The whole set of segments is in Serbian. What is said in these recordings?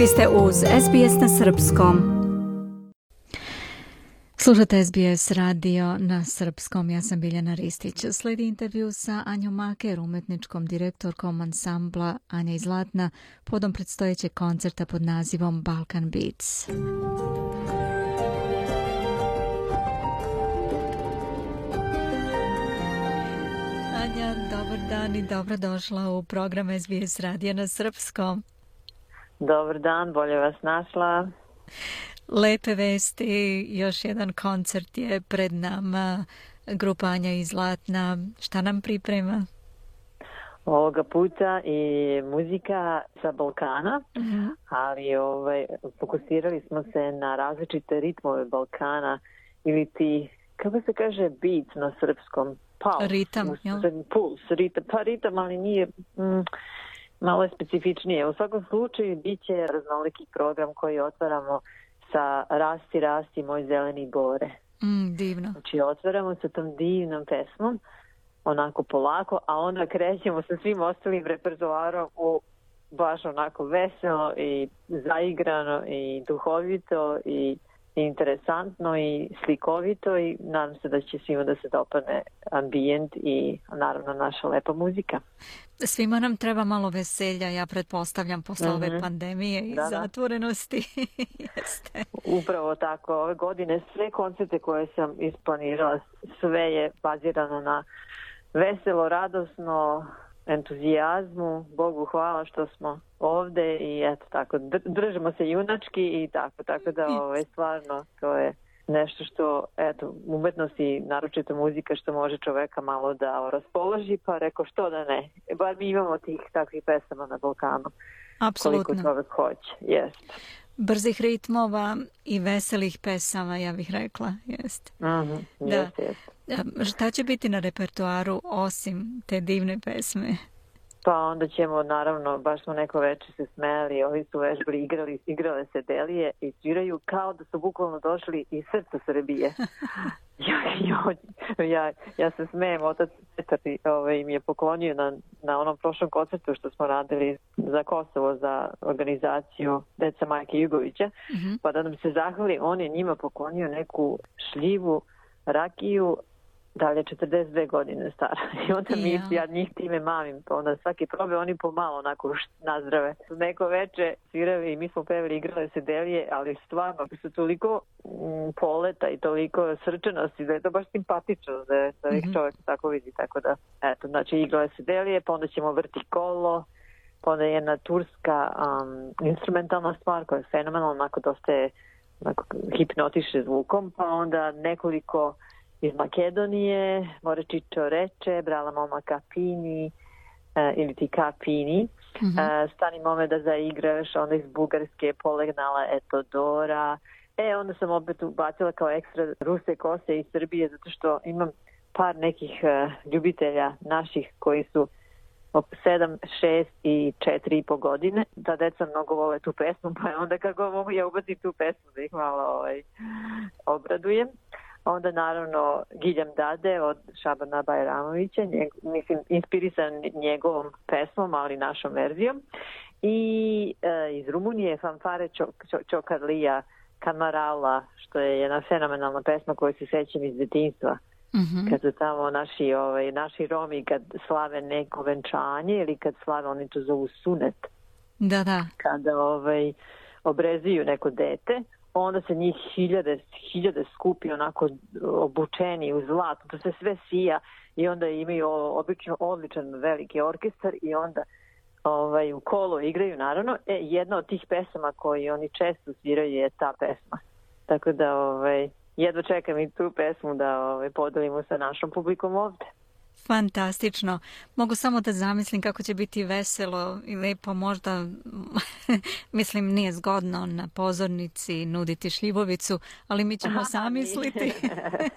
Vi ste uz SBS na Srpskom. Slušate SBS radio na srpskom. Ja sam Biljana Ristić. Sledi intervju sa Anjom Maker, umetničkom direktorkom ansambla Anja Izlatna, podom predstojećeg koncerta pod nazivom Balkan Beats. Anja, dobar dan i dobrodošla u program SBS radio na srpskom. Dobar dan, bolje vas našla. Lepe vesti, još jedan koncert je pred nama, grupanja iz Zlatna. Šta nam priprema? Ovoga puta i muzika sa Balkana, mhm. ali ovaj, fokusirali smo se na različite ritmove Balkana ili ti, kako se kaže, beat na srpskom? ritam, jel? Puls, ritam, pa ritam, ali nije... Mm, Malo je specifičnije. U svakom slučaju bit će raznoliki program koji otvaramo sa Rasti, Rasti, Moj zeleni gore. Mm, divno. Znači otvaramo sa tom divnom pesmom, onako polako, a onda krećemo sa svim ostalim repertoarom u baš onako veselo i zaigrano i duhovito i interesantno i slikovito i nadam se da će svima da se dopane ambijent i naravno naša lepa muzika. Svima nam treba malo veselja, ja pretpostavljam, posle ove mhm. pandemije i zatvorenosti. Upravo tako. Ove godine sve koncerte koje sam isplanirala, sve je bazirano na veselo, radosno, entuzijazmu. Bogu hvala što smo ovde i eto tako, držimo se junački i tako, tako da ovaj, stvarno to je nešto što, eto, umetnost i naročito muzika što može čoveka malo da raspoloži, pa reko što da ne. E, bar mi imamo tih takvih pesama na Balkanu. Apsolutno. Koliko čovek hoće, jest brzih ritmova i veselih pesama, ja bih rekla. Jest. Mm da. Šta će biti na repertuaru osim te divne pesme? Pa onda ćemo, naravno, baš smo neko veče se smeli, ovi su vežbali, igrali, igrale se delije i sviraju kao da su bukvalno došli iz srca Srbije. ja, ja, ja, ja se smijem, otac Petar ovaj, im je poklonio na, na onom prošlom koncertu što smo radili za Kosovo, za organizaciju Deca Majke Jugovića, mm pa da nam se zahvali, on je njima poklonio neku šljivu rakiju da li je 42 godine stara i onda mi ja. njih time mamim pa onda svaki probe oni pomalo onako nazdrave neko veče svirali i mi smo pevali igrale se delije ali stvarno su toliko mm, poleta i toliko srčanosti da je to baš simpatično da, je, mhm. čovjek tako vidi tako da eto znači igrale se delije pa onda ćemo vrti kolo pa onda je jedna turska instrumentalna stvar koja je fenomenalna onako dosta je onako, hipnotiše zvukom pa onda nekoliko iz Makedonije, čičo reče, brala mama Kapini eh, ili ti Kapini. Mm -hmm. Eh, stani mome da zaigraš, onda iz Bugarske polegnala Dora. E, onda sam opet ubacila kao ekstra ruse kose iz Srbije zato što imam par nekih eh, ljubitelja naših koji su 7, 6 i 4 i po godine. Ta deca mnogo vole tu pesmu, pa onda kako mogu ja ubaciti tu pesmu da ih malo ovaj, obradujem. Pa onda naravno Giljam Dade od Šabana Bajramovića, njeg, mislim inspirisan njegovom pesmom, ali našom verzijom. I e, iz Rumunije fanfare Čokarlija Kamarala, što je jedna fenomenalna pesma koju se sećam iz detinstva. Mm Kad su tamo naši, ovaj, naši Romi kad slave neko venčanje ili kad slave, oni to zovu sunet. Da, da. Kada ovaj, obrezuju neko dete, pa onda se njih hiljade, hiljade skupi onako obučeni u zlatu, to se sve sija i onda imaju obično odličan veliki orkestar i onda ovaj, u kolo igraju naravno. E, jedna od tih pesama koji oni često sviraju je ta pesma. Tako da ovaj, jedva čekam i tu pesmu da ovaj, podelimo sa našom publikom ovde. Fantastično. Mogu samo da zamislim kako će biti veselo i lepo možda, mislim nije zgodno na pozornici nuditi šljivovicu, ali mi ćemo zamisliti.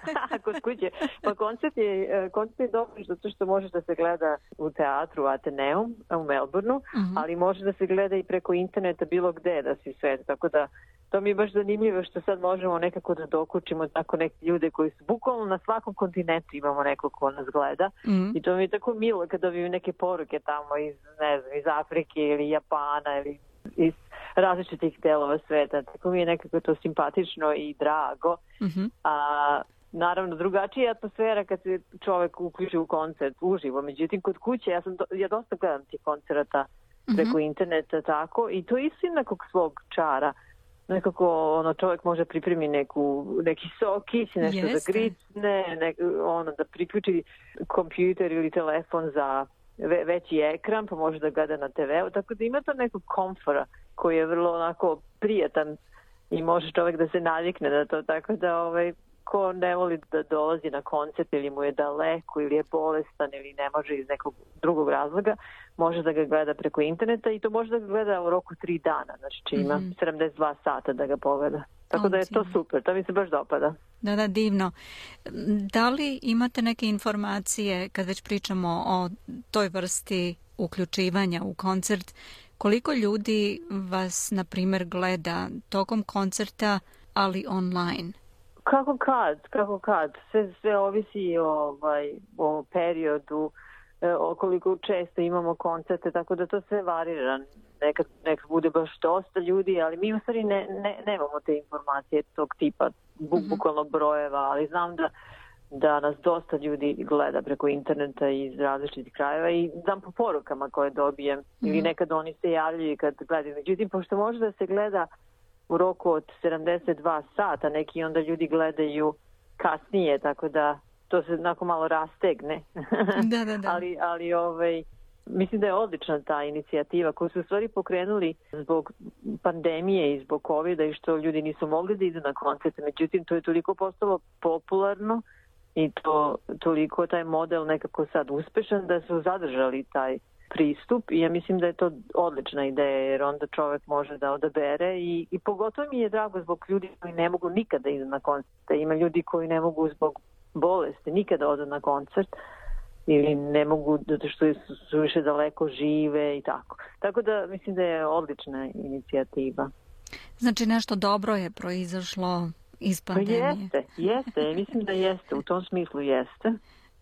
Pa koncert je, e, koncert je dobro zato što može da se gleda u teatru Ateneum e, u Melbourneu, mhm. ali može da se gleda i preko interneta bilo gde da si sve. Tako da to mi je baš zanimljivo što sad možemo nekako da dokučimo tako neke ljude koji su bukvalno na svakom kontinentu imamo nekog ko nas gleda Mm. I to mi je tako milo kad dobijem neke poruke tamo iz, ne znam, iz Afrike ili Japana ili iz različitih delova sveta. Tako mi je nekako to simpatično i drago. Mhm. A, naravno drugačija je atmosfera kad se čovek uključi u koncert uživo. Međutim, kod kuće ja, sam ja dosta gledam tih koncerta mhm. preko interneta tako i to je isto svog čara nekako ono, čovjek može pripremi neku, neki sokić, nešto Jeste. da ono, da priključi kompjuter ili telefon za ve, veći ekran, pa može da gleda na TV-u, tako da ima to nekog komfora koji je vrlo onako prijetan i može čovjek da se navikne na to, tako da ovaj, ko ne voli da dolazi na koncert ili mu je daleko ili je bolestan ili ne može iz nekog drugog razloga, može da ga gleda preko interneta i to može da ga gleda u roku tri dana, znači ima mm -hmm. 72 sata da ga pogleda. Tako da je to super, to mi se baš dopada. Da, da, divno. Da li imate neke informacije kad već pričamo o toj vrsti uključivanja u koncert, koliko ljudi vas, na primjer, gleda tokom koncerta, ali online? Kako kad, kako kad. Sve, sve ovisi ovaj, o periodu, e, o koliko često imamo koncerte, tako da to sve varira. Nekad, nekad bude baš dosta ljudi, ali mi u stvari ne, ne, nemamo te informacije tog tipa, mhm. bukvalno brojeva, ali znam da da nas dosta ljudi gleda preko interneta iz različitih krajeva i znam po porukama koje dobijem mm ili mhm. nekad oni se javljaju kad gledaju. Međutim, pošto može da se gleda u roku od 72 sata, neki onda ljudi gledaju kasnije, tako da to se onako malo rastegne. da, da, da. ali, ali ovaj, mislim da je odlična ta inicijativa koju su u stvari pokrenuli zbog pandemije i zbog covid i što ljudi nisu mogli da idu na koncerte. Međutim, to je toliko postalo popularno i to toliko taj model nekako sad uspešan da su zadržali taj pristup i ja mislim da je to odlična ideja jer onda čovjek može da odabere i, i pogotovo mi je drago zbog ljudi koji ne mogu nikada idu na koncert. Ima ljudi koji ne mogu zbog bolesti nikada odu na koncert ili ne mogu zato što su više daleko žive i tako. Tako da mislim da je odlična inicijativa. Znači nešto dobro je proizašlo iz pa pandemije. Jeste, jeste, mislim da jeste, u tom smislu jeste.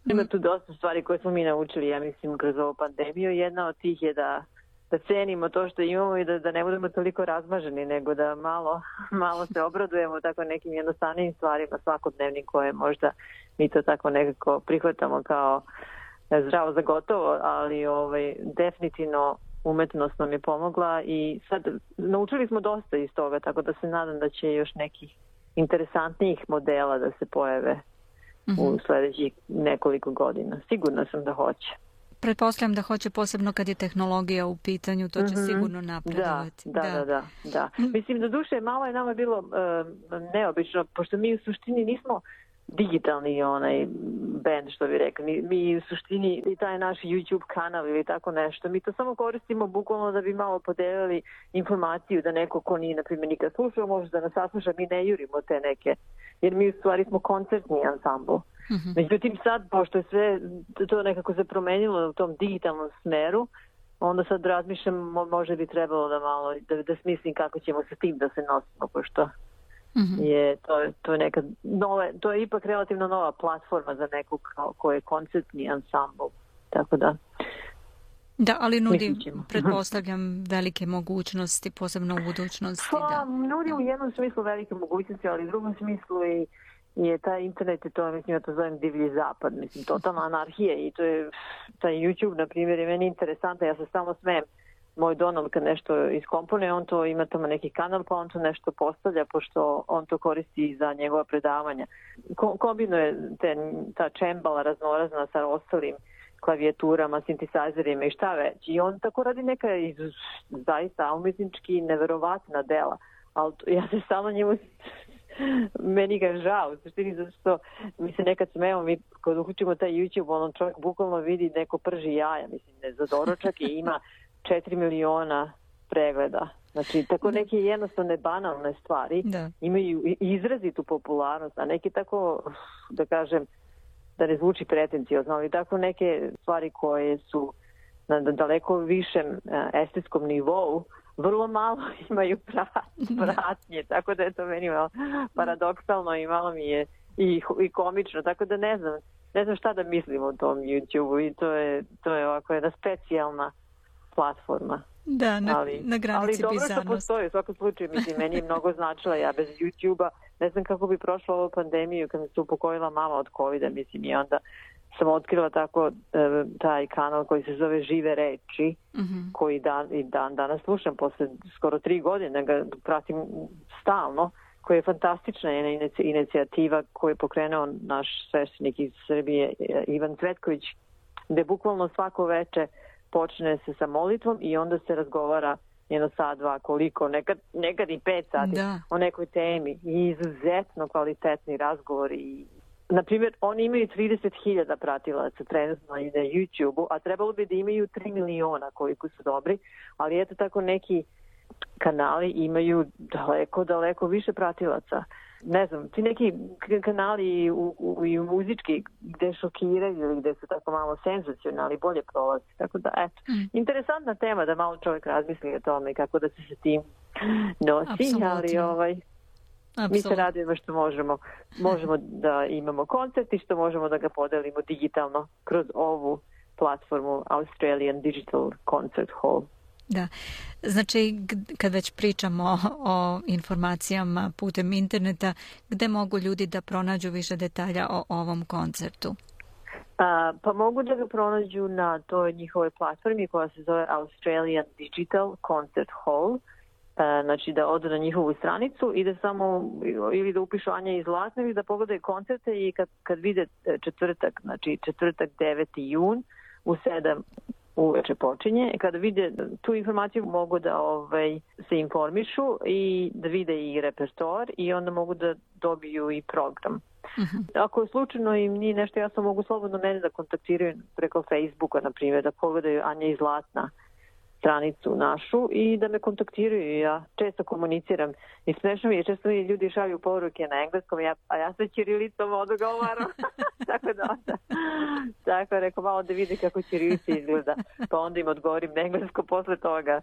Ima mhm. tu dosta stvari koje smo mi naučili, ja mislim, kroz ovu pandemiju. Jedna od tih je da da cenimo to što imamo i da, da ne budemo toliko razmaženi, nego da malo, malo se obradujemo tako nekim jednostavnim stvarima svakodnevnim koje možda mi to tako nekako prihvatamo kao e, zdravo za gotovo, ali ovaj, definitivno umetnost nam je pomogla i sad naučili smo dosta iz toga, tako da se nadam da će još nekih interesantnijih modela da se pojave u mhm. sljedećih nekoliko godina. Sigurna sam da hoće. Pretpostavljam da hoće posebno kad je tehnologija u pitanju, to će mhm. sigurno napredovati. Da, da, da. da, mm. Mislim, do duše, malo je nama bilo eh, neobično, pošto mi u suštini nismo digitalni onaj band što bi rekli. Mi, mi u suštini i taj naš YouTube kanal ili tako nešto, mi to samo koristimo bukvalno da bi malo podelili informaciju da neko ko nije na primjer nikad slušao može da nas sasluša, mi ne jurimo te neke jer mi u stvari smo koncertni ansambl. Mhm. Međutim sad, pošto je sve to nekako se promenilo u tom digitalnom smeru, onda sad razmišljam možda bi trebalo da malo da, da smislim kako ćemo sa tim da se nosimo, pošto mm je to, to je neka nove, to je ipak relativno nova platforma za nekog kao koji je koncertni ansambl. Tako da da, ali nudi, pretpostavljam, velike mogućnosti, posebno u budućnosti. Pa, da. nudi u jednom smislu velike mogućnosti, ali u drugom smislu i je taj internet, je to mislim, ja to zovem divlji zapad, mislim, totalna anarhija i to je, taj YouTube, na primjer, je meni interesantno, ja se samo smijem moj Donald, kad nešto iskomponuje, on to ima tamo neki kanal pa on to nešto postavlja pošto on to koristi za njegova predavanja. kombinuje te, ta čembala raznorazna sa ostalim klavijaturama, sintisajzerima i šta već. I on tako radi neka iz, zaista umjetnički neverovatna dela. Ali ja se njemu meni ga žao, što mi se nekad smemo, mi kad uključimo taj YouTube, ono čovjek bukvalno vidi neko prži jaja, mislim, ne, za doročak i ima 4 miliona pregleda. Znači, tako neke jednostavne banalne stvari imaju izrazitu popularnost, a neki tako, da kažem, da ne zvuči pretencijozno, ali tako neke stvari koje su na daleko višem e, estetskom nivou, vrlo malo imaju pratnje, tako da je to meni malo paradoksalno i malo mi je i, i komično, tako da ne znam, ne znam šta da mislim o tom youtube i to je, to je ovako jedna specijalna platforma. Da, na, ali, na granici Ali dobro što postoje, u svakom slučaju, mislim, meni je mnogo značila, ja bez YouTube-a ne znam kako bi prošla ovu pandemiju kad se upokojila mama od COVID-a, mislim, i onda sam otkrila tako e, taj kanal koji se zove Žive reči, mhm. koji dan, i dan danas slušam, posle skoro tri godine ga pratim stalno, koja je fantastična jedna inicijativa koju je pokrenuo naš sveštenik iz Srbije e, Ivan Cvetković, gde bukvalno svako veče počne se sa molitvom i onda se razgovara jedno sad, dva, koliko, nekad, nekad i pet sati o nekoj temi. I izuzetno kvalitetni razgovor i na oni imaju 30.000 pratilaca trenutno i na YouTube-u, a trebalo bi da imaju 3 miliona koliko su dobri, ali eto tako neki kanali imaju daleko, daleko više pratilaca ne znam, ti neki kanali u, muzički gde šokiraju ili gde su tako malo senzacionalni bolje prolazi. Tako da, eto, mm. interesantna tema da malo čovjek razmisli o tome kako da se sa tim nosi, ali ovaj, mi se radimo što možemo. Možemo da imamo koncert i što možemo da ga podelimo digitalno kroz ovu platformu Australian Digital Concert Hall. Da. Znači, kad već pričamo o informacijama putem interneta, gde mogu ljudi da pronađu više detalja o ovom koncertu? pa mogu da ga pronađu na toj njihovoj platformi koja se zove Australian Digital Concert Hall. A, e, znači da odu na njihovu stranicu i da samo ili da upišu Anja iz Latne ili da pogledaju koncerte i kad, kad vide e, četvrtak, znači četvrtak 9. jun u 7 uveče počinje. Kada vide tu informaciju mogu da ovaj, se informišu i da vide i repertoar i onda mogu da dobiju i program. Uh mhm. -huh. Ako slučajno im nije nešto jasno, mogu slobodno mene da kontaktiraju preko Facebooka, na primjer, da pogledaju Anja i Zlatna stranicu našu i da me kontaktiraju. Ja često komuniciram i smešno mi je, često mi ljudi šalju poruke na engleskom, ja, a ja se Čirilicom odgovaram. tako da tako rekao, malo da vidi kako Čirilica izgleda, pa onda im odgovorim na englesko posle toga.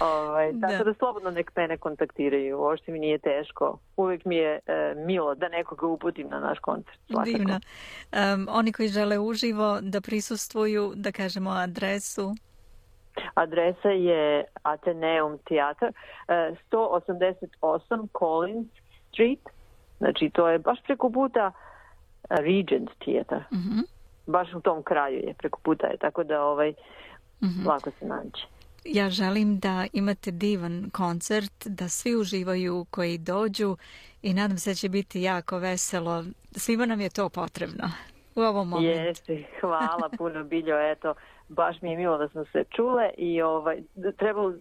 Ovaj, tako da. slobodno nek mene kontaktiraju, uopšte mi nije teško. Uvijek mi je e, milo da nekoga uputim na naš koncert. oni koji žele uživo da prisustvuju, da kažemo adresu, Adresa je Ateneum Theater, 188 e, Collins Street, znači to je baš preko puta e, Regent Theater. Mm Baš u tom kraju je, preko puta je, tako da ovaj, mm lako se nađe. Ja želim da imate divan koncert, da svi uživaju koji dođu i nadam se da će biti jako veselo. Svima nam je to potrebno u ovom momentu. Jeste, hvala puno Biljo, eto baš mi je milo da smo se čule i ovaj, treba,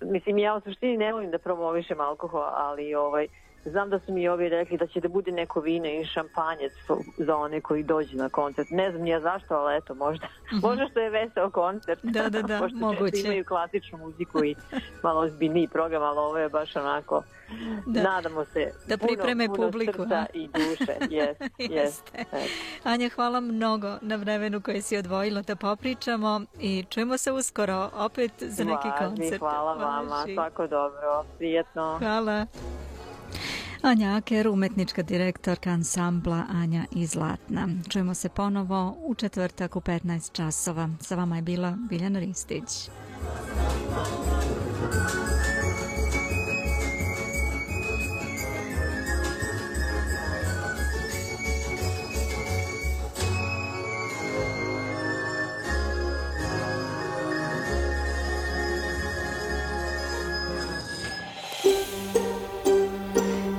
mislim ja u suštini ne volim da promovišem alkohol, ali ovaj, Znam da su mi ovi rekli da će da bude neko vino i šampanjec za one koji dođu na koncert. Ne znam ja zašto, ali eto, možda, mhm. možda što je veseo koncert. Da, da, da, Pošto moguće. imaju klasičnu muziku i malo ozbiljniji program, ali ovo je baš onako, nadamo se, da puno, pripreme publiku, srca i duše. Anja, hvala mnogo na vremenu koje si odvojila da popričamo i čujemo se uskoro opet za neki koncert. Hvala vama, svako dobro, prijetno. Hvala. Anja Aker, umetnička direktorka ansambla Anja i Zlatna. Čujemo se ponovo u četvrtak u 15 časova. Sa vama je bila Biljana Ristić.